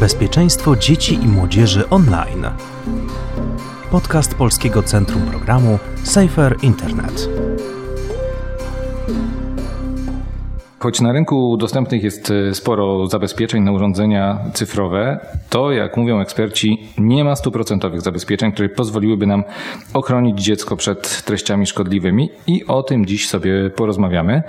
Bezpieczeństwo dzieci i młodzieży online. Podcast Polskiego Centrum Programu Safer Internet. Choć na rynku dostępnych jest e, sporo zabezpieczeń na urządzenia cyfrowe, to jak mówią eksperci, nie ma stuprocentowych zabezpieczeń, które pozwoliłyby nam ochronić dziecko przed treściami szkodliwymi i o tym dziś sobie porozmawiamy.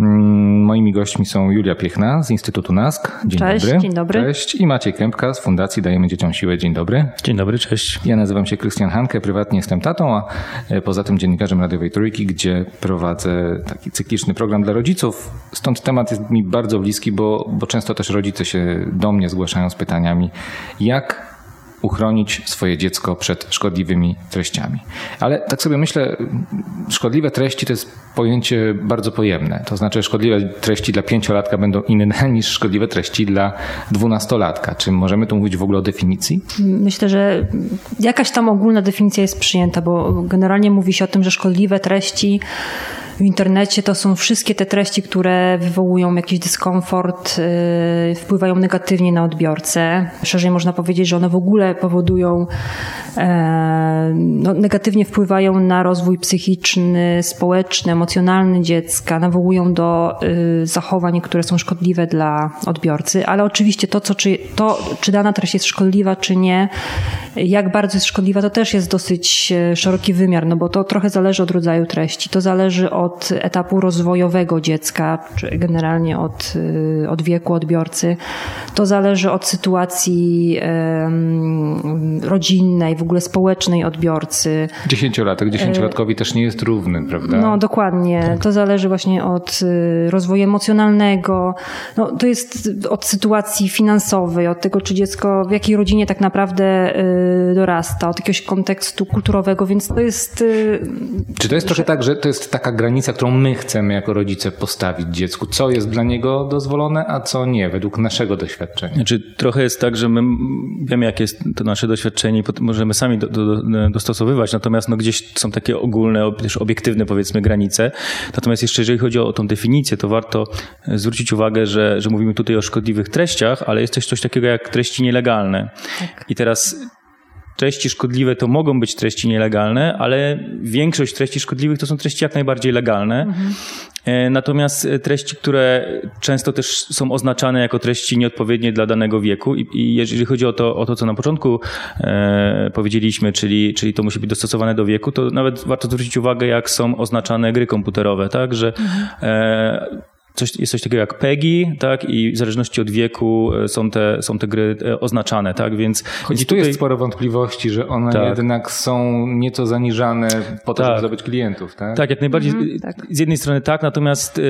Mm, moimi gośćmi są Julia Piechna z Instytutu NASK. Dzień cześć, dobry. Dzień dobry. Cześć. I Maciej Kępka z Fundacji Dajemy Dzieciom Siłę. Dzień dobry. Dzień dobry, cześć. Ja nazywam się Krystian Hanke, prywatnie jestem tatą, a e, poza tym dziennikarzem radiowej Trójki, gdzie prowadzę taki cykliczny program dla rodziców Stąd temat jest mi bardzo bliski, bo, bo często też rodzice się do mnie zgłaszają z pytaniami, jak uchronić swoje dziecko przed szkodliwymi treściami. Ale tak sobie myślę, szkodliwe treści to jest pojęcie bardzo pojemne. To znaczy, szkodliwe treści dla pięciolatka będą inne niż szkodliwe treści dla dwunastolatka. Czy możemy tu mówić w ogóle o definicji? Myślę, że jakaś tam ogólna definicja jest przyjęta, bo generalnie mówi się o tym, że szkodliwe treści w internecie to są wszystkie te treści, które wywołują jakiś dyskomfort, yy, wpływają negatywnie na odbiorcę. Szerzej można powiedzieć, że one w ogóle powodują, yy, no, negatywnie wpływają na rozwój psychiczny, społeczny, emocjonalny dziecka, nawołują do yy, zachowań, które są szkodliwe dla odbiorcy, ale oczywiście to, co, czy, to, czy dana treść jest szkodliwa, czy nie, jak bardzo jest szkodliwa, to też jest dosyć e, szeroki wymiar, no bo to trochę zależy od rodzaju treści. To zależy od etapu rozwojowego dziecka, czy generalnie od, e, od wieku odbiorcy. To zależy od sytuacji rodzinnej, w ogóle społecznej odbiorcy. Dziesięciolatek, dziesięciolatkowi też nie jest równy, prawda? No dokładnie. Tak. To zależy właśnie od e, rozwoju emocjonalnego. No, to jest od sytuacji finansowej, od tego, czy dziecko w jakiej rodzinie tak naprawdę dorasta, od jakiegoś kontekstu kulturowego, więc to jest. Y, Czy to jest trochę tak, że to jest taka granica, którą my chcemy jako rodzice postawić dziecku? Co jest dla niego dozwolone, a co nie, według naszego doświadczenia? Znaczy, trochę jest tak, że my wiemy, jakie jest to nasze doświadczenie i możemy sami do, do, dostosowywać, natomiast no, gdzieś są takie ogólne, też obiektywne powiedzmy granice. Natomiast jeszcze jeżeli chodzi o tą definicję, to warto e, zwrócić uwagę, że, że mówimy tutaj o szkodliwych treściach, ale jest też coś takiego jak treści nielegalne. Tak. I teraz treści szkodliwe to mogą być treści nielegalne, ale większość treści szkodliwych to są treści jak najbardziej legalne. Mhm. E, natomiast treści, które często też są oznaczane jako treści nieodpowiednie dla danego wieku i, i jeżeli chodzi o to, o to, co na początku e, powiedzieliśmy, czyli, czyli to musi być dostosowane do wieku, to nawet warto zwrócić uwagę, jak są oznaczane gry komputerowe, tak, że mhm. e, coś, jest coś takiego jak PEGI, tak, i w zależności od wieku e, są te, są te gry e, oznaczane, tak, więc... Choć tu tutaj... jest sporo wątpliwości, że one tak. jednak są nieco zaniżane po to, tak. żeby zdobyć klientów, tak? Tak, jak najbardziej. Mhm, tak. Z jednej strony tak, natomiast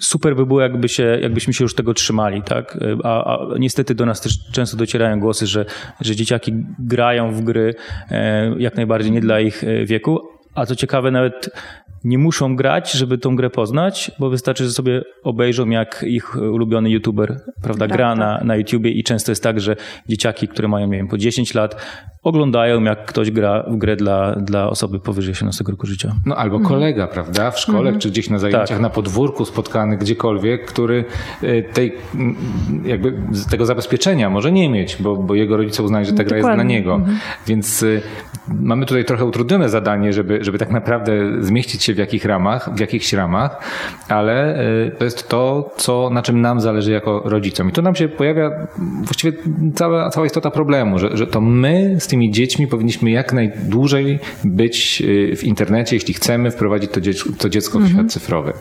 super by było, jakby się, jakbyśmy się już tego trzymali, tak? A, a, niestety do nas też często docierają głosy, że, że dzieciaki grają w gry e, jak najbardziej nie dla ich wieku. A co ciekawe, nawet nie muszą grać, żeby tą grę poznać, bo wystarczy, że sobie obejrzą, jak ich ulubiony youtuber prawda, tak, gra tak. Na, na YouTubie i często jest tak, że dzieciaki, które mają, nie wiem, po 10 lat, oglądają, jak ktoś gra w grę dla, dla osoby powyżej 18 roku życia. No albo mhm. kolega, prawda, w szkole, mhm. czy gdzieś na zajęciach, tak. na podwórku spotkany, gdziekolwiek, który e, tej, jakby tego zabezpieczenia może nie mieć, bo, bo jego rodzice uznają, że ta gra jest dla niego. Mhm. Więc y, mamy tutaj trochę utrudnione zadanie, żeby, żeby tak naprawdę zmieścić się w jakich ramach, w jakichś ramach, ale y, to jest to, co, na czym nam zależy jako rodzicom. I tu nam się pojawia właściwie cała, cała istota problemu, że, że to my z tymi dziećmi powinniśmy jak najdłużej być y, w internecie, jeśli chcemy wprowadzić to dziecko, to dziecko w mhm. świat cyfrowy.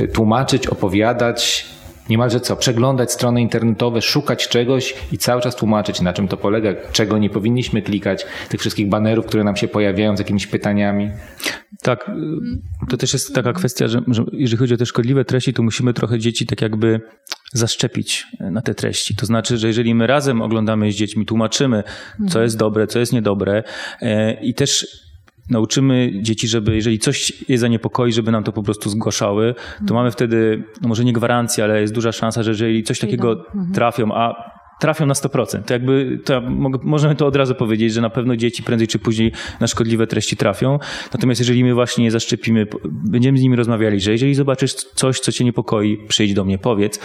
Y, tłumaczyć, opowiadać, niemalże co, przeglądać strony internetowe, szukać czegoś i cały czas tłumaczyć, na czym to polega, czego nie powinniśmy klikać, tych wszystkich banerów, które nam się pojawiają z jakimiś pytaniami. Tak, to też jest taka kwestia, że, że jeżeli chodzi o te szkodliwe treści, to musimy trochę dzieci tak jakby zaszczepić na te treści. To znaczy, że jeżeli my razem oglądamy z dziećmi, tłumaczymy, co mhm. jest dobre, co jest niedobre e, i też nauczymy dzieci, żeby jeżeli coś je zaniepokoi, żeby nam to po prostu zgłaszały, to mhm. mamy wtedy, no może nie gwarancję, ale jest duża szansa, że jeżeli coś takiego mhm. trafią, a trafią na 100%. To jakby, to możemy to od razu powiedzieć, że na pewno dzieci prędzej czy później na szkodliwe treści trafią. Natomiast jeżeli my właśnie je zaszczepimy, będziemy z nimi rozmawiali, że jeżeli zobaczysz coś, co cię niepokoi, przyjdź do mnie, powiedz,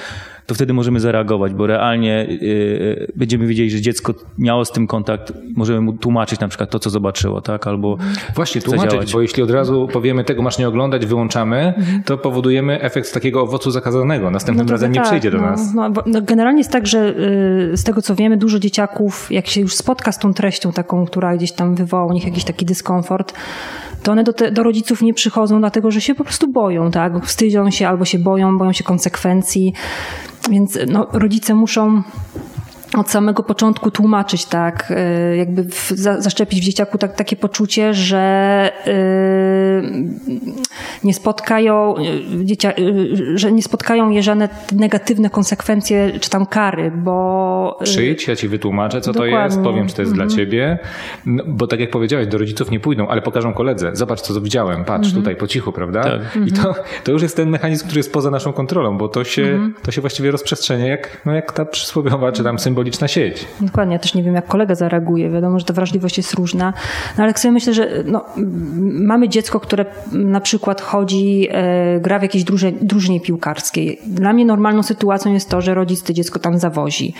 to wtedy możemy zareagować, bo realnie yy, będziemy wiedzieli, że dziecko miało z tym kontakt, możemy mu tłumaczyć na przykład to, co zobaczyło, tak? Albo Właśnie, tłumaczyć, działać. bo jeśli od razu powiemy tego masz nie oglądać, wyłączamy, mhm. to powodujemy efekt takiego owocu zakazanego. Następnym no razem nie tak, przyjdzie do no, nas. No, no, generalnie jest tak, że yy, z tego co wiemy, dużo dzieciaków, jak się już spotka z tą treścią taką, która gdzieś tam wywoła u nich jakiś taki dyskomfort, to one do, te, do rodziców nie przychodzą, dlatego że się po prostu boją, tak? Wstydzą się albo się boją, boją się konsekwencji. Więc no, rodzice muszą od samego początku tłumaczyć, tak, y, jakby w, za, zaszczepić w dzieciaku tak, takie poczucie, że yy, nie spotkają y, dziecia, yy, że nie spotkają je żadne negatywne konsekwencje czy tam kary, bo... Yy, Przyjdź, ja ci wytłumaczę, co Dokładnie. to jest, powiem, czy to jest mm -hmm. dla mhm. ciebie, no, bo tak jak powiedziałeś, do rodziców nie pójdą, ale pokażą koledze, zobacz, co widziałem, patrz, mm -hmm. tutaj po cichu, prawda? Tak. I to, to już jest ten mechanizm, który jest poza naszą kontrolą, bo to się, to się właściwie rozprzestrzenia jak, no jak ta przysłowiowa, czy tam symbol symboliczna sieć. Dokładnie, ja też nie wiem, jak kolega zareaguje. Wiadomo, że ta wrażliwość jest różna. No ale sobie myślę, że no, mamy dziecko, które na przykład chodzi, e, gra w jakiejś drużynie, drużynie piłkarskiej. Dla mnie normalną sytuacją jest to, że rodzic to dziecko tam zawozi.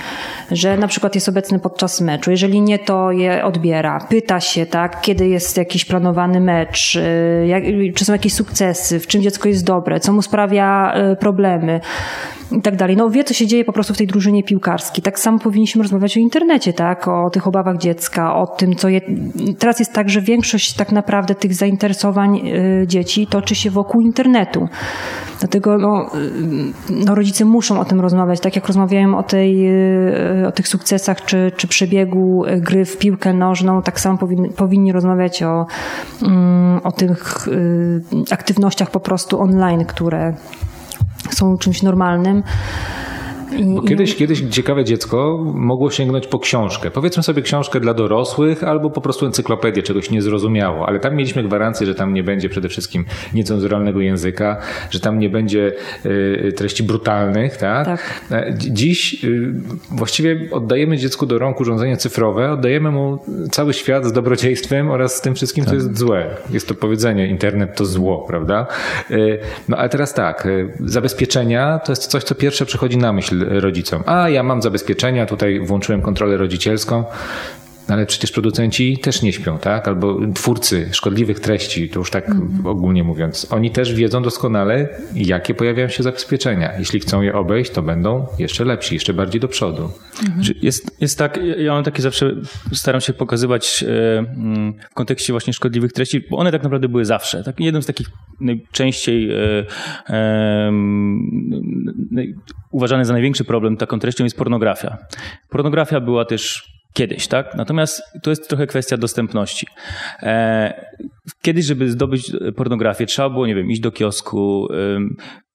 Że na przykład jest obecny podczas meczu. Jeżeli nie, to je odbiera. Pyta się, tak, kiedy jest jakiś planowany mecz, e, jak, czy są jakieś sukcesy, w czym dziecko jest dobre, co mu sprawia e, problemy i tak dalej. No wie, co się dzieje po prostu w tej drużynie piłkarskiej. Tak samo powinniśmy rozmawiać o internecie, tak? O tych obawach dziecka, o tym, co je... Teraz jest tak, że większość tak naprawdę tych zainteresowań y, dzieci toczy się wokół internetu. Dlatego no, y, no rodzice muszą o tym rozmawiać, tak jak rozmawiają o, tej, y, o tych sukcesach czy, czy przebiegu gry w piłkę nożną, tak samo powinni, powinni rozmawiać o, mm, o tych aktywnościach po prostu online, które są czymś normalnym. Bo kiedyś, kiedyś ciekawe dziecko mogło sięgnąć po książkę. Powiedzmy sobie książkę dla dorosłych albo po prostu encyklopedię, czegoś niezrozumiało. Ale tam mieliśmy gwarancję, że tam nie będzie przede wszystkim niecenzuralnego języka, że tam nie będzie y, treści brutalnych. Tak? tak. E, dziś y, właściwie oddajemy dziecku do rąk urządzenia cyfrowe, oddajemy mu cały świat z dobrodziejstwem oraz z tym wszystkim, co tak. jest złe. Jest to powiedzenie, internet to zło, prawda? Y, no ale teraz tak, zabezpieczenia to jest coś, co pierwsze przychodzi na myśl rodzicom. A ja mam zabezpieczenia, tutaj włączyłem kontrolę rodzicielską. Ale przecież producenci też nie śpią, tak? Albo twórcy szkodliwych treści, to już tak mm. ogólnie mówiąc. Oni też wiedzą doskonale, jakie pojawiają się zabezpieczenia. Jeśli chcą je obejść, to będą jeszcze lepsi, jeszcze bardziej do przodu. Mm. Jest, jest tak, ja mam takie zawsze, staram się pokazywać e, mm, w kontekście właśnie szkodliwych treści, bo one tak naprawdę były zawsze. Tak? Jednym z takich najczęściej e, e, uważany za największy problem taką treścią jest pornografia. Pornografia była też kiedyś, tak? Natomiast to jest trochę kwestia dostępności. E, kiedyś, żeby zdobyć pornografię, trzeba było, nie wiem, iść do kiosku,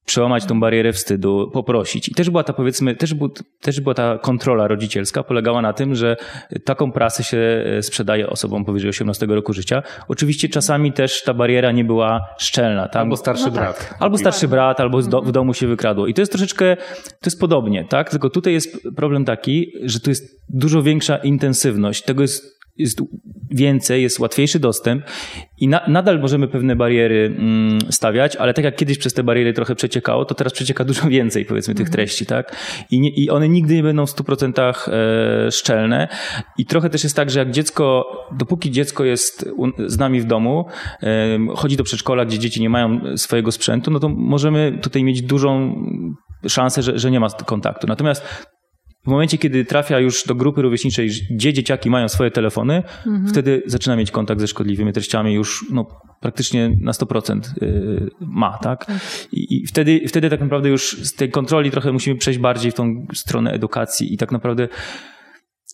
przełamać tą barierę wstydu, poprosić. I też była ta, powiedzmy, też, był, też była ta kontrola rodzicielska, polegała na tym, że taką prasę się e, sprzedaje osobom powyżej 18 roku życia. Oczywiście czasami też ta bariera nie była szczelna. Tam, albo starszy no brat. Tak. Albo starszy brat, albo do, w domu się wykradło. I to jest troszeczkę, to jest podobnie, tak? Tylko tutaj jest problem taki, że tu jest dużo większa intensywność. Tego jest jest więcej, jest łatwiejszy dostęp i na, nadal możemy pewne bariery mm, stawiać, ale tak jak kiedyś przez te bariery trochę przeciekało, to teraz przecieka dużo więcej, powiedzmy, tych mhm. treści, tak? I, nie, i one nigdy nie będą w 100% e, szczelne. I trochę też jest tak, że jak dziecko, dopóki dziecko jest z nami w domu, e, chodzi do przedszkola, gdzie dzieci nie mają swojego sprzętu, no to możemy tutaj mieć dużą szansę, że, że nie ma kontaktu. Natomiast w momencie, kiedy trafia już do grupy rówieśniczej, gdzie dzieciaki mają swoje telefony, mhm. wtedy zaczyna mieć kontakt ze szkodliwymi treściami już no, praktycznie na 100% y, ma, tak? tak? I, I, wtedy, wtedy tak naprawdę już z tej kontroli trochę musimy przejść bardziej w tą stronę edukacji i tak naprawdę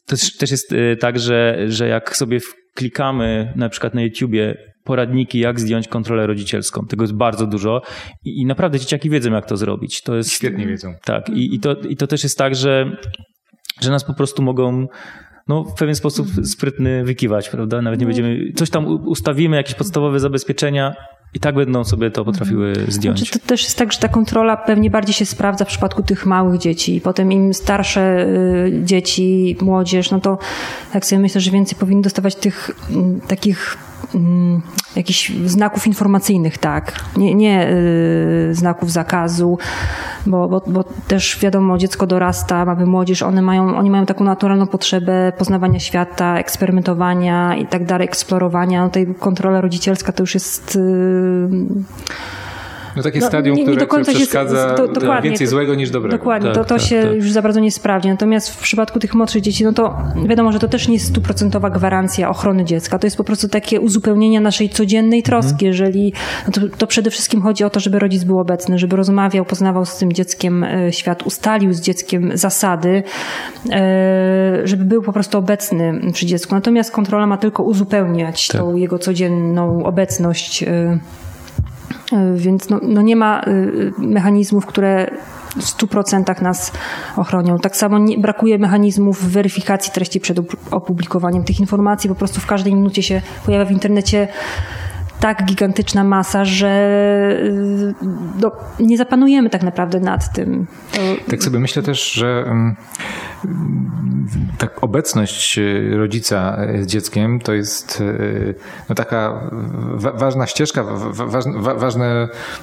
też, też jest y, tak, że, że jak sobie klikamy na przykład na YouTubie poradniki, jak zdjąć kontrolę rodzicielską. Tego jest bardzo dużo i, i naprawdę dzieciaki wiedzą, jak to zrobić. To jest, Świetnie wiedzą. Tak. I, i, to, I to też jest tak, że, że nas po prostu mogą no, w pewien sposób sprytny wykiwać, prawda? Nawet nie no. będziemy, coś tam ustawimy, jakieś podstawowe zabezpieczenia i tak będą sobie to potrafiły mhm. zdjąć. Znaczy, to też jest tak, że ta kontrola pewnie bardziej się sprawdza w przypadku tych małych dzieci. Potem im starsze y, dzieci, młodzież, no to tak sobie myślę, że więcej powinni dostawać tych mm, takich mm, jakichś znaków informacyjnych, tak. Nie, nie y, znaków zakazu, bo, bo, bo też wiadomo, dziecko dorasta, mamy młodzież, one mają, oni mają taką naturalną potrzebę poznawania świata, eksperymentowania i tak dalej, eksplorowania. No tutaj kontrola rodzicielska to już jest... Yy no takie no, stadium, nie, nie które, które przeszkadza się, do, więcej złego niż dobrego. Dokładnie, tak, to, to tak, się tak. już za bardzo nie sprawdzi. Natomiast w przypadku tych młodszych dzieci, no to wiadomo, że to też nie jest stuprocentowa gwarancja ochrony dziecka. To jest po prostu takie uzupełnienie naszej codziennej troski. Mhm. Jeżeli, no to, to, przede wszystkim chodzi o to, żeby rodzic był obecny, żeby rozmawiał, poznawał z tym dzieckiem e, świat, ustalił z dzieckiem zasady, e, żeby był po prostu obecny przy dziecku. Natomiast kontrola ma tylko uzupełniać tak. tą jego codzienną obecność E, więc no, no nie ma e, mechanizmów, które w 100% nas ochronią. Tak samo nie, brakuje mechanizmów weryfikacji treści przed opublikowaniem tych informacji. Po prostu w każdej minucie się pojawia w internecie tak gigantyczna masa, że y, no, nie zapanujemy tak naprawdę nad tym. Tak sobie myślę też, że mm, tak obecność rodzica z dzieckiem to jest y, no, taka ważna ścieżka, ważna,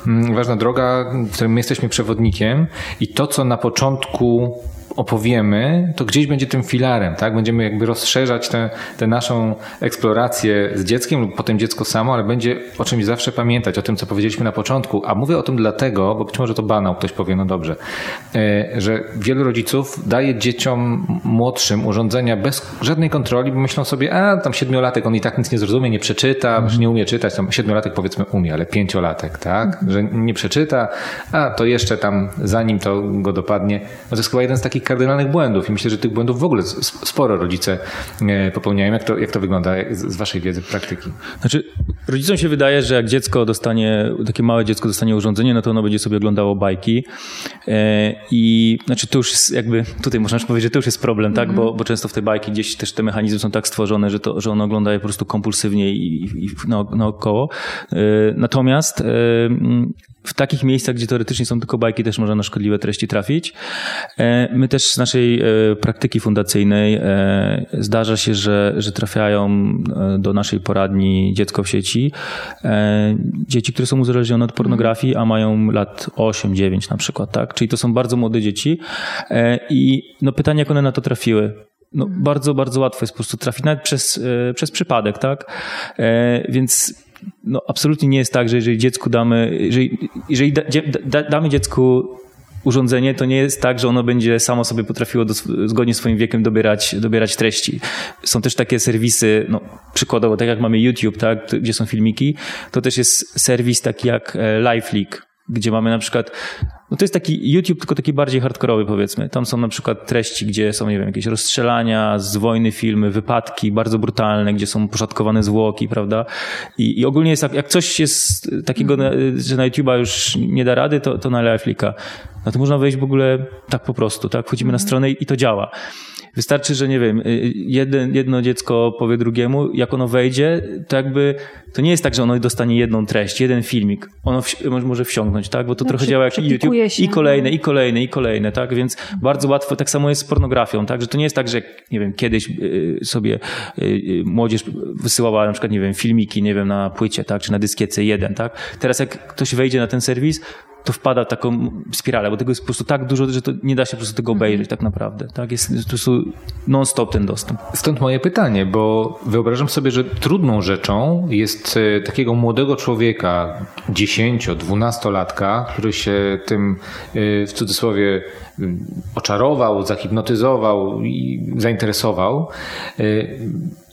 mm, ważna droga, w której my jesteśmy przewodnikiem i to, co na początku opowiemy, to gdzieś będzie tym filarem, tak? Będziemy jakby rozszerzać tę naszą eksplorację z dzieckiem lub potem dziecko samo, ale będzie o czymś zawsze pamiętać, o tym, co powiedzieliśmy na początku. A mówię o tym dlatego, bo być może to banał, ktoś powie, no dobrze, e, że wielu rodziców daje dzieciom młodszym urządzenia bez żadnej kontroli, bo myślą sobie, a tam siedmiolatek, on i tak nic nie zrozumie, nie przeczyta, mm. nie umie czytać, tam siedmiolatek powiedzmy umie, ale pięciolatek, tak? Że nie przeczyta, a to jeszcze tam zanim to go dopadnie, no to jest chyba jeden z takich takich kardynalnych błędów i myślę, że tych błędów w ogóle sporo rodzice e, popełniają. Jak to, jak to wygląda z waszej wiedzy, praktyki? Znaczy, rodzicom się wydaje, że jak dziecko dostanie, takie małe dziecko dostanie urządzenie, no to ono będzie sobie oglądało bajki e, i znaczy to już jest jakby, tutaj można powiedzieć, że to już jest problem, tak, bo, bo często w tej bajki gdzieś też te mechanizmy są tak stworzone, że, to, że ono ogląda je po prostu kompulsywnie i, i naokoło. E, natomiast w takich miejscach, gdzie teoretycznie są tylko bajki, też można na szkodliwe treści trafić. E, my też z naszej e, praktyki fundacyjnej e, zdarza się, że, że trafiają do naszej poradni dziecko w sieci. Dzieci, które są uzależnione od pornografii, a mają lat 8-9 na przykład, tak? Czyli to są bardzo młode dzieci. I no pytanie, jak one na to trafiły? No, bardzo, bardzo łatwo jest po prostu trafić, nawet przez, przez przypadek, tak? Więc no, absolutnie nie jest tak, że jeżeli dziecku damy, jeżeli, jeżeli da, da, damy dziecku urządzenie, to nie jest tak, że ono będzie samo sobie potrafiło do, zgodnie z swoim wiekiem dobierać, dobierać treści. Są też takie serwisy, no, przykładowo, tak jak mamy YouTube, tak, gdzie są filmiki, to też jest serwis taki jak e, LiveLeak, gdzie mamy na przykład no to jest taki YouTube, tylko taki bardziej hardkorowy powiedzmy. Tam są na przykład treści, gdzie są, nie wiem, jakieś rozstrzelania, z wojny filmy, wypadki bardzo brutalne, gdzie są poszatkowane zwłoki, prawda? I, i ogólnie jest, jak, jak coś jest takiego, że na YouTube'a już nie da rady, to, to na Lifelika. No to można wejść w ogóle tak po prostu, tak? Wchodzimy na mhm. stronę i, i to działa. Wystarczy, że nie wiem, y, jeden, jedno dziecko powie drugiemu, jak ono wejdzie, to jakby to nie jest tak, że ono dostanie jedną treść, jeden filmik. Ono w, może wsiąknąć, tak? Bo to no, trochę działa jak YouTube. Się. I kolejne, i kolejne, i kolejne, tak? Więc bardzo łatwo, tak samo jest z pornografią, tak? Że to nie jest tak, że nie wiem, kiedyś y, sobie y, młodzież wysyłała na przykład, nie wiem, filmiki, nie wiem, na płycie, tak? Czy na dyskiece jeden, tak? Teraz jak ktoś wejdzie na ten serwis, to wpada w taką spiralę, bo tego jest po prostu tak dużo, że to nie da się po prostu tego obejrzeć tak naprawdę. Tak? Jest po prostu non-stop ten dostęp. Stąd moje pytanie, bo wyobrażam sobie, że trudną rzeczą jest e, takiego młodego człowieka, 10-12-latka, który się tym e, w cudzysłowie oczarował, zahipnotyzował i zainteresował e,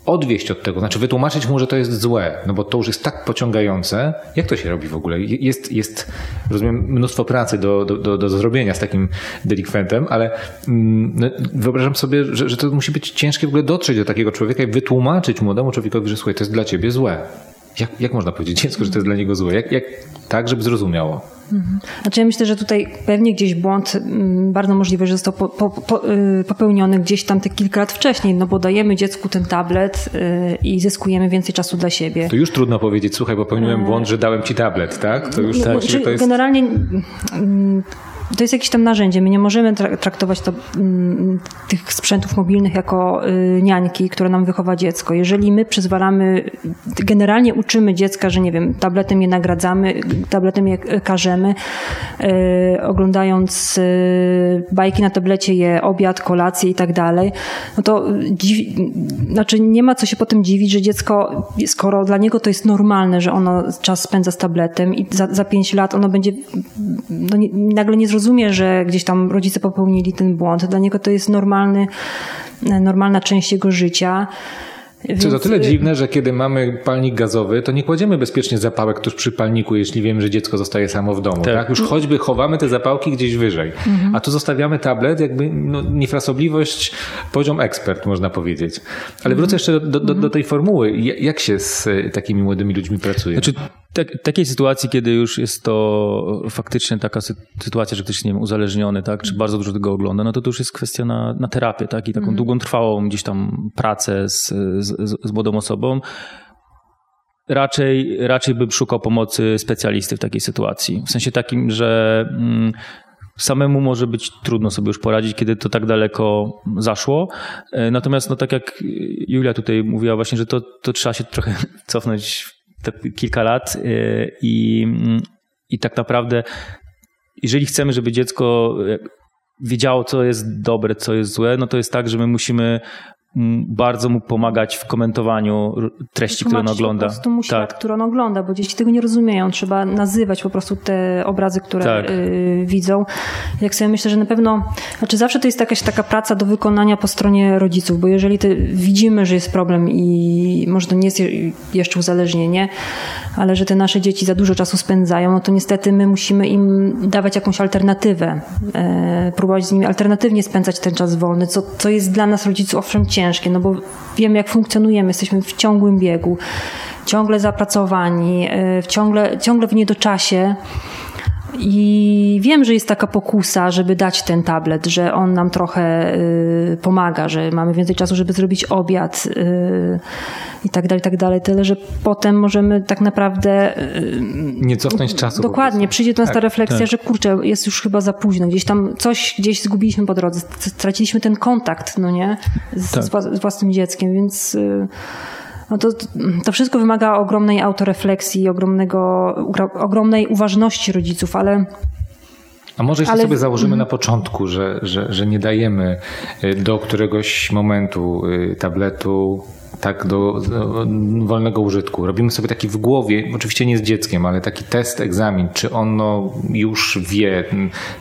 odwieść od tego, znaczy wytłumaczyć mu, że to jest złe, no bo to już jest tak pociągające. Jak to się robi w ogóle? Jest, jest rozumiem, mnóstwo pracy do, do, do, do zrobienia z takim delikwentem, ale mm, no, wyobrażam sobie, że, że to musi być ciężkie w ogóle dotrzeć do takiego człowieka i wytłumaczyć młodemu człowiekowi, że słuchaj, to jest dla ciebie złe. Jak, jak można powiedzieć dziecku, że to jest dla niego złe? Jak, jak tak, żeby zrozumiało? Mhm. Znaczy ja myślę, że tutaj pewnie gdzieś błąd mm, bardzo możliwy, że został po, po, po, y, popełniony gdzieś tam te kilka lat wcześniej, no bo dajemy dziecku ten tablet y, i zyskujemy więcej czasu dla siebie. To już trudno powiedzieć, słuchaj, popełniłem błąd, że dałem ci tablet, tak? To już no, tak, to jest... Generalnie mm, to jest jakieś tam narzędzie. My nie możemy traktować to, mm, tych sprzętów mobilnych jako y, niańki, które nam wychowa dziecko. Jeżeli my przyzwalamy, generalnie uczymy dziecka, że nie wiem, tabletem je nagradzamy, tabletem je karzemy, y, oglądając y, bajki na tablecie je obiad, kolację i tak dalej, no to dziwi, znaczy nie ma co się potem dziwić, że dziecko, skoro dla niego to jest normalne, że ono czas spędza z tabletem i za, za pięć lat ono będzie no nagle nie zrozumie, że gdzieś tam rodzice popełnili ten błąd. Dla niego to jest normalny, normalna część jego życia. Więc... To jest o tyle dziwne, że kiedy mamy palnik gazowy, to nie kładziemy bezpiecznie zapałek tuż przy palniku, jeśli wiemy, że dziecko zostaje samo w domu. Tak. tak? Już choćby chowamy te zapałki gdzieś wyżej. Mhm. A tu zostawiamy tablet, jakby no, niefrasobliwość, poziom ekspert, można powiedzieć. Ale wrócę jeszcze do, do, do tej formuły. Jak się z takimi młodymi ludźmi pracuje? Znaczy, tak, takiej sytuacji, kiedy już jest to faktycznie taka sytuacja, że ktoś nie wiem, uzależniony, tak, czy bardzo dużo tego ogląda, no to to już jest kwestia na, na terapię, tak, i taką mm. długotrwałą gdzieś tam pracę z, z, z młodą osobą. Raczej, raczej bym szukał pomocy specjalisty w takiej sytuacji. W sensie takim, że mm, samemu może być trudno sobie już poradzić, kiedy to tak daleko zaszło. E, natomiast, no tak jak Julia tutaj mówiła właśnie, że to, to trzeba się trochę cofnąć kilka lat y, i, i tak naprawdę, jeżeli chcemy, żeby dziecko wiedziało, co jest dobre, co jest złe, no to jest tak, że my musimy bardzo mu pomagać w komentowaniu treści, które on ogląda. po prostu mu świat, tak. który on ogląda, bo dzieci tego nie rozumieją. Trzeba nazywać po prostu te obrazy, które tak. y, widzą. Jak sobie myślę, że na pewno, znaczy zawsze to jest jakaś taka praca do wykonania po stronie rodziców, bo jeżeli widzimy, że jest problem i może to nie jest jeszcze uzależnienie, ale że te nasze dzieci za dużo czasu spędzają, no to niestety my musimy im dawać jakąś alternatywę, e, próbować z nimi alternatywnie spędzać ten czas wolny, co, co jest dla nas rodziców owszem ciężkie, no bo wiemy jak funkcjonujemy, jesteśmy w ciągłym biegu, ciągle zapracowani, e, w ciągle, ciągle w niedoczasie. I wiem, że jest taka pokusa, żeby dać ten tablet, że on nam trochę y, pomaga, że mamy więcej czasu, żeby zrobić obiad y, i tak dalej, i tak dalej. Tyle, że potem możemy tak naprawdę. Y, Nie cofnąć czasu. Dokładnie. Przyjdzie do nas tak, ta refleksja, tak. że kurczę, jest już chyba za późno. Gdzieś tam coś gdzieś zgubiliśmy po drodze. Straciliśmy ten kontakt, no nie? Z, tak. z własnym dzieckiem, więc. Y, no to, to wszystko wymaga ogromnej autorefleksji, ogromnego, ogromnej uważności rodziców, ale a może jeśli Ale... sobie założymy mhm. na początku, że, że, że nie dajemy y, do któregoś momentu tabletu, tak do, wolnego użytku. Robimy sobie taki w głowie, oczywiście nie z dzieckiem, ale taki test, egzamin, czy ono już wie.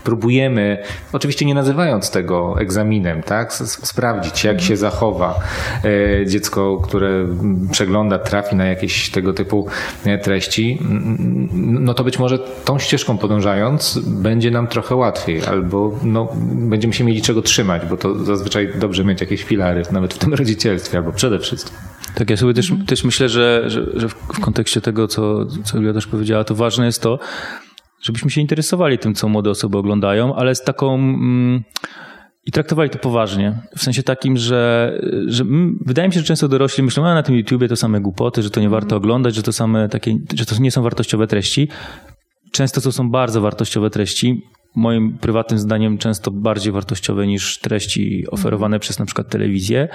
Próbujemy, oczywiście nie nazywając tego egzaminem, tak, sprawdzić jak się zachowa e, dziecko, które przegląda, trafi na jakieś tego typu e, treści, no to być może tą ścieżką podążając będzie nam trochę łatwiej, albo no, będziemy się mieli czego trzymać, bo to zazwyczaj dobrze mieć jakieś filary, nawet w tym rodzicielstwie, albo przede wszystkim tak, ja sobie też, mhm. też myślę, że, że, że, w kontekście tego, co, co Julia też powiedziała, to ważne jest to, żebyśmy się interesowali tym, co młode osoby oglądają, ale z taką. Mm, i traktowali to poważnie. W sensie takim, że, że wydaje mi się, że często dorośli myślą, a na tym YouTubie to same głupoty, że to nie warto mhm. oglądać, że to same takie, że to nie są wartościowe treści. Często to są bardzo wartościowe treści moim prywatnym zdaniem często bardziej wartościowe niż treści oferowane mhm. przez na przykład telewizję.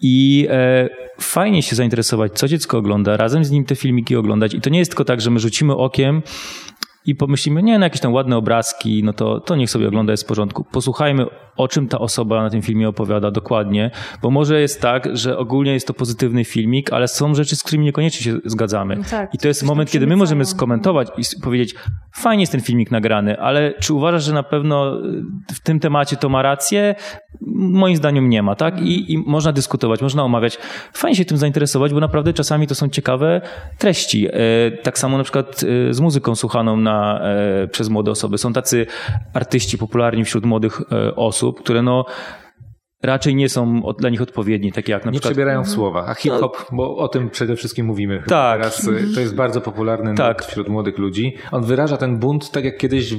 I e, fajnie się zainteresować, co dziecko ogląda, razem z nim te filmiki oglądać. I to nie jest tylko tak, że my rzucimy okiem i pomyślimy, nie, na jakieś tam ładne obrazki, no to, to niech sobie ogląda, jest w porządku. Posłuchajmy, o czym ta osoba na tym filmie opowiada dokładnie, bo może jest tak, że ogólnie jest to pozytywny filmik, ale są rzeczy, z którymi niekoniecznie się zgadzamy. No tak, I to jest moment, kiedy my możemy skomentować i powiedzieć, fajnie jest ten filmik nagrany, ale czy uważasz, że na pewno w tym temacie to ma rację? Moim zdaniem nie ma, tak? I, I, można dyskutować, można omawiać. Fajnie się tym zainteresować, bo naprawdę czasami to są ciekawe treści. E, tak samo na przykład e, z muzyką słuchaną na, e, przez młode osoby. Są tacy artyści popularni wśród młodych osób, które no raczej nie są dla nich odpowiedni, takie jak na nie przykład... Nie przebierają w słowa, a hip-hop, no. bo o tym przede wszystkim mówimy. Tak. Teraz y, to jest bardzo popularny tak. wśród młodych ludzi. On wyraża ten bunt tak jak kiedyś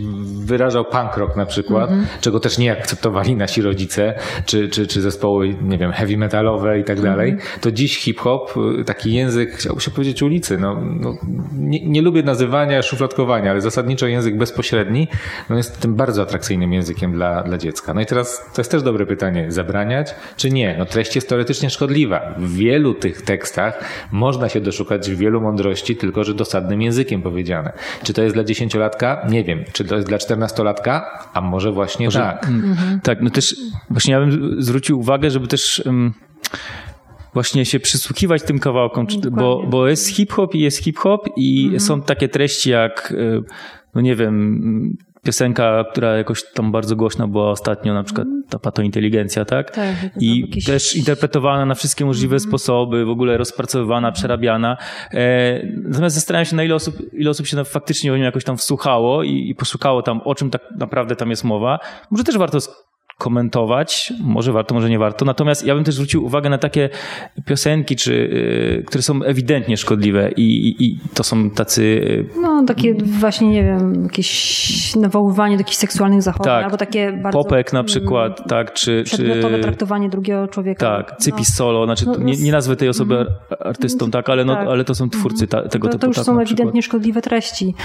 wyrażał punk rock na przykład, mm -hmm. czego też nie akceptowali nasi rodzice, czy, czy, czy zespoły, nie wiem, heavy metalowe i tak mhm. dalej. To dziś hip-hop, y, taki język, chciałbym się powiedzieć ulicy, no, no nie, nie, lubię nazywania, szufladkowania, ale zasadniczo język bezpośredni no jest tym bardzo atrakcyjnym językiem dla, dla dziecka. No i teraz to jest też dobre pytanie zabraniać, czy nie? No treść jest teoretycznie szkodliwa. W wielu tych tekstach można się doszukać wielu mądrości, tylko że dosadnym językiem powiedziane. Czy to jest dla dziesięciolatka? Nie wiem. Czy to jest dla czternastolatka? A może właśnie może, tak. Mhm. Tak, no też właśnie ja bym zwrócił uwagę, żeby też... Um, właśnie się przysłuchiwać tym kawałkom, bo, bo jest hip-hop i jest hip-hop i mhm. są takie treści jak, y, no nie wiem, piosenka, która jakoś tam bardzo głośna była ostatnio, na przykład mhm. ta patointeligencja, tak? tak I też interpretowana na wszystkie możliwe mm. sposoby, w ogóle rozpracowywana, przerabiana. E, natomiast zastanawiam się, na ile osób, ile osób się faktycznie o nim jakoś tam wsłuchało i, i poszukało tam, o czym tak naprawdę tam jest mowa. Może też warto komentować. Może warto, może nie warto. Natomiast ja bym też zwrócił uwagę na takie piosenki, czy, y, które są ewidentnie szkodliwe i, i, i to są tacy... Y, no takie właśnie, nie wiem, jakieś nawoływanie do jakichś seksualnych zachowań, tak. albo takie bardzo... Popek na przykład, mm, tak, czy... Przedmiotowe czy, traktowanie drugiego człowieka. Tak, cypis no. solo, znaczy no, nie, nie nazwę tej osoby mm, artystą, tak, ale, no, tak. ale to są twórcy ta, tego to, typu. To już tak, są ewidentnie szkodliwe treści.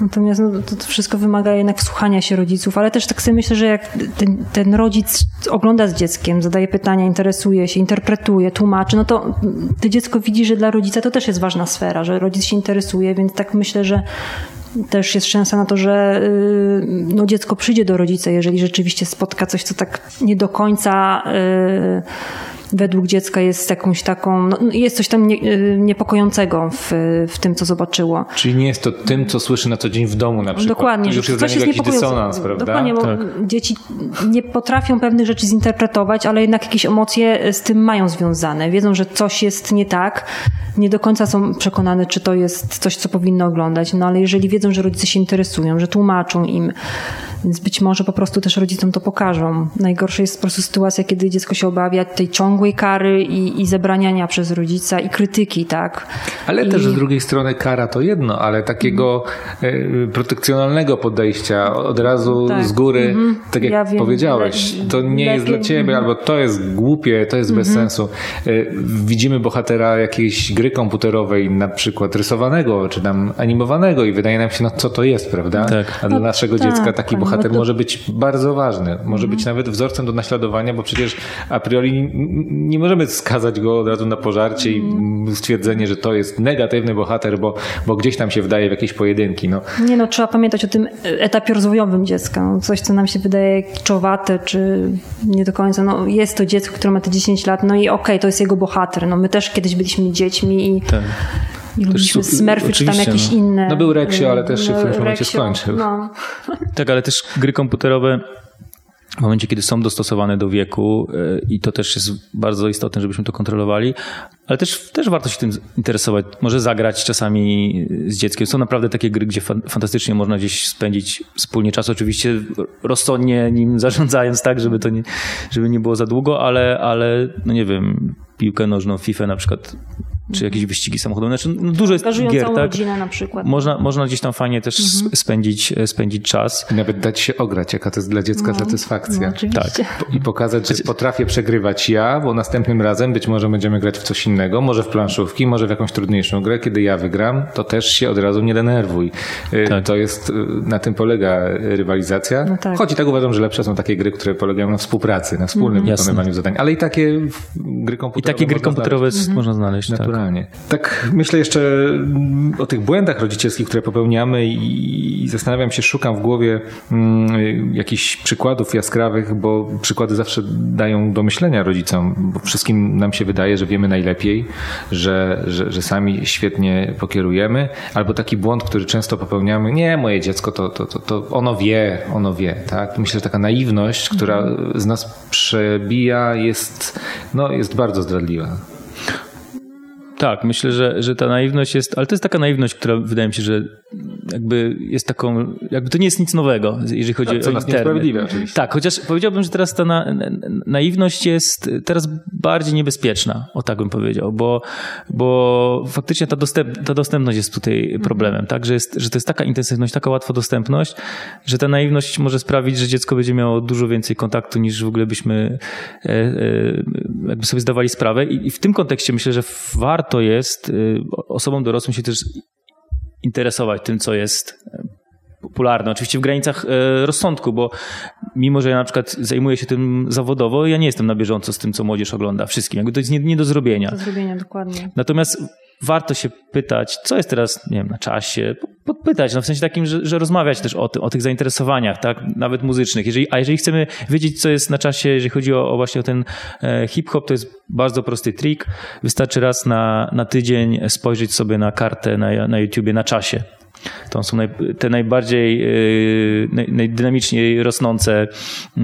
Natomiast no, to, to wszystko wymaga jednak wsłuchania się rodziców, ale też tak sobie myślę, że jak ten, ten rodzic ogląda z dzieckiem, zadaje pytania, interesuje się, interpretuje, tłumaczy, no to to dziecko widzi, że dla rodzica to też jest ważna sfera, że rodzic się interesuje, więc tak myślę, że też jest szansa na to, że y, no, dziecko przyjdzie do rodzica, jeżeli rzeczywiście spotka coś, co tak nie do końca. Yy, według dziecka jest jakąś taką, no, jest coś tam nie, y, niepokojącego w, w tym, co zobaczyło. Czyli nie jest to tym, co słyszy na co dzień w domu na przykład. Dokładnie. To już jest coś jest jakiś dysonans, prawda? Dokładnie, bo tak. dzieci nie potrafią pewnych rzeczy zinterpretować, ale jednak jakieś emocje z tym mają związane. Wiedzą, że coś jest nie tak, nie do końca są przekonane, czy to jest coś, co powinno oglądać, no ale jeżeli wiedzą, że rodzice się interesują, że tłumaczą im, więc być może po prostu też rodzicom to pokażą. Najgorsza jest po prostu sytuacja, kiedy dziecko się obawia tej ciągłej kary i, i zebraniania przez rodzica i krytyki, tak. Ale I... też z drugiej strony kara to jedno, ale takiego mm. protekcjonalnego podejścia od razu tak. z góry, mm -hmm. tak jak ja powiedziałeś, to nie jest dla ciebie, mm -hmm. albo to jest głupie, to jest mm -hmm. bez mhm. sensu. E, widzimy bohatera jakiejś gry komputerowej, na przykład rysowanego, czy tam animowanego i wydaje nam się, no co to jest, prawda? Tak. A dla no, naszego tak, dziecka taki bohater bohater to... może być bardzo ważny, może być nawet wzorcem do naśladowania, bo przecież a priori nie możemy skazać go od razu na pożarcie i mm. stwierdzenie, że to jest negatywny bohater, bo, bo gdzieś tam się wdaje w jakieś pojedynki. No. Nie no, trzeba pamiętać o tym etapie rozwojowym dziecka. No, coś, co nam się wydaje kiczowate, czy nie do końca. No, jest to dziecko, które ma te 10 lat, no i okej, okay, to jest jego bohater. No, my też kiedyś byliśmy dziećmi i tak. I lubiliśmy Smurfy, czy tam jakieś no. inne. No był Rexio, ale też się w którymś momencie skończył. No. Tak, ale też gry komputerowe w momencie, kiedy są dostosowane do wieku e, i to też jest bardzo istotne, żebyśmy to kontrolowali, ale też, też warto się tym interesować. Może zagrać czasami z dzieckiem. Są naprawdę takie gry, gdzie fantastycznie można gdzieś spędzić wspólnie czas. Oczywiście rozsądnie nim zarządzając tak, żeby to nie, żeby nie było za długo, ale, ale no nie wiem, piłkę nożną, FIFA na przykład czy jakieś wyścigi samochodowe. Znaczy, no dużo jest gier, tak? rodzinę na przykład. Można, można gdzieś tam fajnie też mhm. spędzić, e, spędzić czas. I nawet dać się ograć, jaka to jest dla dziecka no, satysfakcja. No, tak. I pokazać, że potrafię przegrywać ja, bo następnym razem być może będziemy grać w coś innego, może w planszówki, może w jakąś trudniejszą grę. Kiedy ja wygram, to też się od razu nie denerwuj. E, tak. To jest, e, na tym polega rywalizacja. No tak. Choć i tak uważam, że lepsze są takie gry, które polegają na współpracy, na wspólnym mm, wykonywaniu jasne. zadań, ale i takie gry komputerowe. I takie gry komputerowe znaleźć. można znaleźć. Tak. Naturalnie. Tak myślę jeszcze o tych błędach rodzicielskich, które popełniamy i zastanawiam się, szukam w głowie mm, jakichś przykładów jaskrawych, bo przykłady zawsze dają do myślenia rodzicom, bo wszystkim nam się wydaje, że wiemy najlepiej, że, że, że sami świetnie pokierujemy, albo taki błąd, który często popełniamy, nie, moje dziecko to, to, to, to ono wie, ono wie, tak? Myślę, że taka naiwność, która z nas przebija jest, no, jest bardzo zdradliwa. Tak, myślę, że, że ta naiwność jest, ale to jest taka naiwność, która wydaje mi się, że jakby jest taką, jakby to nie jest nic nowego, jeżeli chodzi tak, o nas niesprawiedliwe oczywiście. Tak, chociaż powiedziałbym, że teraz ta na, naiwność jest teraz bardziej niebezpieczna, o tak bym powiedział, bo, bo faktycznie ta, dostęp, ta dostępność jest tutaj mhm. problemem, tak, że, jest, że to jest taka intensywność, taka łatwa dostępność, że ta naiwność może sprawić, że dziecko będzie miało dużo więcej kontaktu niż w ogóle byśmy e, e, jakby sobie zdawali sprawę i w tym kontekście myślę, że warto jest y, osobom dorosłym się też interesować tym, co jest e, popularne. Oczywiście w granicach e, rozsądku, bo mimo, że ja na przykład zajmuję się tym zawodowo, ja nie jestem na bieżąco z tym, co młodzież ogląda wszystkim. Jakby to jest nie, nie do zrobienia. Do zrobienia, dokładnie. Natomiast warto się pytać, co jest teraz, nie wiem, na czasie, podpytać, no w sensie takim, że, że rozmawiać też o, tym, o tych zainteresowaniach, tak, nawet muzycznych. Jeżeli, a jeżeli chcemy wiedzieć, co jest na czasie, jeżeli chodzi o, o właśnie o ten e, hip-hop, to jest bardzo prosty trik. Wystarczy raz na, na tydzień spojrzeć sobie na kartę na, na YouTubie na czasie. To są naj, te najbardziej, e, naj, najdynamiczniej rosnące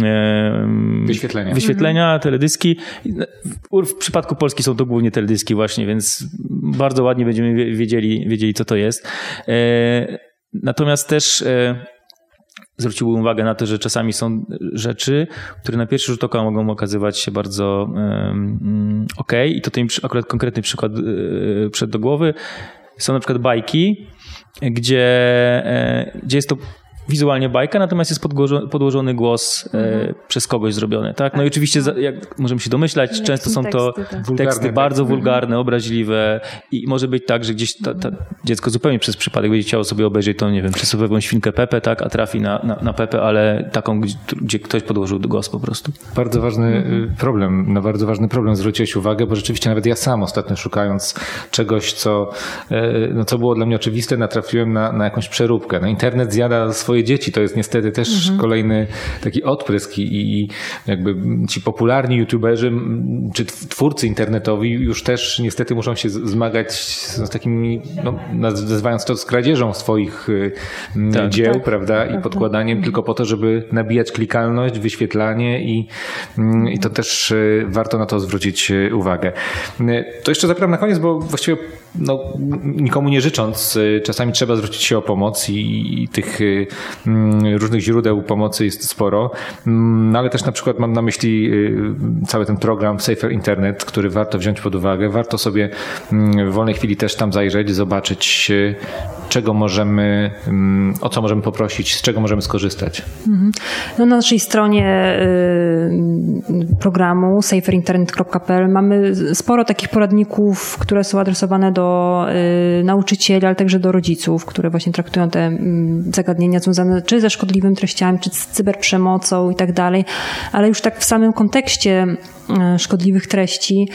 e, wyświetlenia, wyświetlenia mhm. teledyski. W przypadku Polski są to głównie teledyski właśnie, więc bardzo ładnie będziemy wiedzieli, wiedzieli co to jest. E, natomiast też zwróciłbym uwagę na to, że czasami są rzeczy, które na pierwszy rzut oka mogą okazywać się bardzo um, ok. I tutaj akurat konkretny przykład yy, przed do głowy. Są na przykład bajki, gdzie, e, gdzie jest to wizualnie bajka, natomiast jest podłożony głos e, mhm. przez kogoś zrobiony. Tak? No i oczywiście, jak możemy się domyślać, często są to teksty, teksty bardzo wulgarne, obraźliwe i może być tak, że gdzieś ta, ta dziecko zupełnie przez przypadek będzie chciało sobie obejrzeć tą, nie wiem, przysłowiową świnkę Pepe, tak, a trafi na, na, na Pepe, ale taką, gdzie, gdzie, ktoś podłożył głos po prostu. Bardzo ważny mhm. problem, na bardzo ważny problem zwróciłeś uwagę, bo rzeczywiście nawet ja sam ostatnio szukając czegoś, co, e, no, co było dla mnie oczywiste, natrafiłem na, na jakąś przeróbkę. No, internet zjada swoje swoje dzieci. To jest niestety też mhm. kolejny taki odprysk i, i jakby ci popularni youtuberzy czy twórcy internetowi już też niestety muszą się zmagać z takimi, no, nazywając to skradzieżą swoich y, tak, dzieł, tak, prawda, i podkładaniem tylko po to, żeby nabijać klikalność, wyświetlanie i, i to też y, warto na to zwrócić y, uwagę. To jeszcze zapytam na koniec, bo właściwie no, nikomu nie życząc, czasami trzeba zwrócić się o pomoc i, i tych różnych źródeł pomocy jest sporo, mm, no ale też na przykład mam na myśli y, cały ten program Safer Internet, który warto wziąć pod uwagę. Warto sobie mm, w wolnej chwili też tam zajrzeć, zobaczyć y, czego możemy, o co możemy poprosić, z czego możemy skorzystać. Mhm. No, na naszej stronie y, programu saferinternet.pl mamy sporo takich poradników, które są adresowane do nauczycieli, ale także do rodziców, które właśnie traktują te zagadnienia związane związane czy ze szkodliwymi treściami, czy z cyberprzemocą i tak dalej, ale już tak w samym kontekście szkodliwych treści,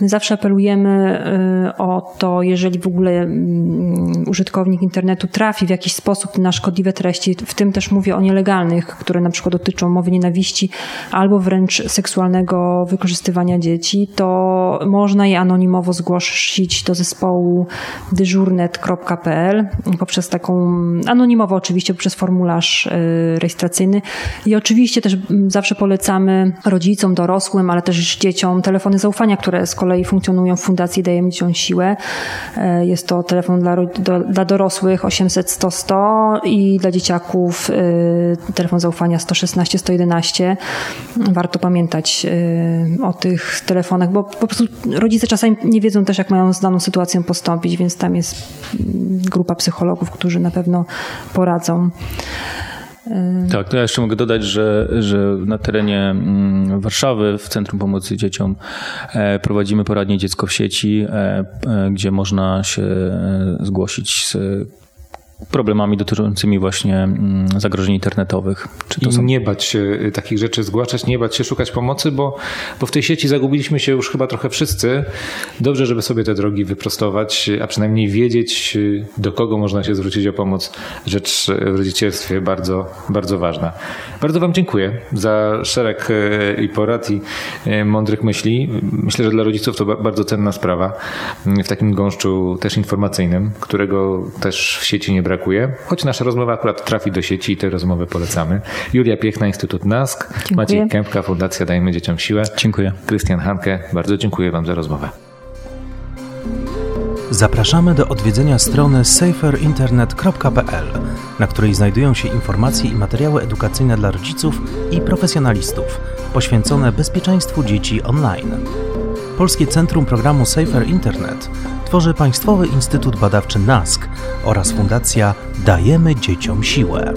my zawsze apelujemy e, o to, jeżeli w ogóle mm, użytkownik internetu trafi w jakiś sposób na szkodliwe treści, w tym też mówię o nielegalnych, które na przykład dotyczą mowy nienawiści albo wręcz seksualnego wykorzystywania dzieci, to można je anonimowo zgłosić do zespołu dyżurnet.pl poprzez taką anonimowo oczywiście poprzez formularz y, rejestracyjny. I oczywiście też zawsze polecamy rodzicom, dorosłym, ale też dzieciom telefony zaufania, które z kolei funkcjonują w Fundacji Dajemy Dzieciom Siłę. Y, jest to telefon dla, do, dla dorosłych 800 100 100 i dla dzieciaków y, telefon zaufania 116 111. Warto pamiętać o tych telefonach, bo po prostu rodzice czasami nie wiedzą też, jak mają z daną sytuacją postąpić, więc tam jest mm, grupa psychologów, którzy na pewno poradzą. Tak, to ja jeszcze mogę dodać, że, że na terenie mm, Warszawy w Centrum Pomocy Dzieciom e, prowadzimy poradnie Dziecko w sieci, e, e, gdzie można się zgłosić z problemami dotyczącymi właśnie mm, zagrożeń internetowych. Czy to I są... nie bać się y, takich rzeczy zgłaszać, nie bać się szukać pomocy, bo, bo w tej sieci zagubiliśmy się już chyba trochę wszyscy. Dobrze, żeby sobie te drogi wyprostować, a przynajmniej wiedzieć, y, do kogo można się zwrócić o pomoc. Rzecz w rodzicielstwie bardzo, bardzo ważna. Bardzo Wam dziękuję za szereg y, i porad i mądrych myśli. Myślę, że dla rodziców to bardzo cenna sprawa w takim gąszczu też informacyjnym, którego też w sieci nie brakuje, choć nasza rozmowa akurat trafi do sieci i te rozmowy polecamy. Julia Piechna, Instytut NASK, dziękuję. Maciej Kępka, Fundacja Dajmy Dzieciom Siłę. Dziękuję. Krystian Hanke, bardzo dziękuję Wam za rozmowę. Zapraszamy do odwiedzenia strony saferinternet.pl, na której znajdują się informacje i materiały edukacyjne dla rodziców i profesjonalistów poświęcone bezpieczeństwu dzieci online. Polskie Centrum Programu Safer Internet tworzy Państwowy Instytut Badawczy NASK oraz Fundacja Dajemy Dzieciom Siłę.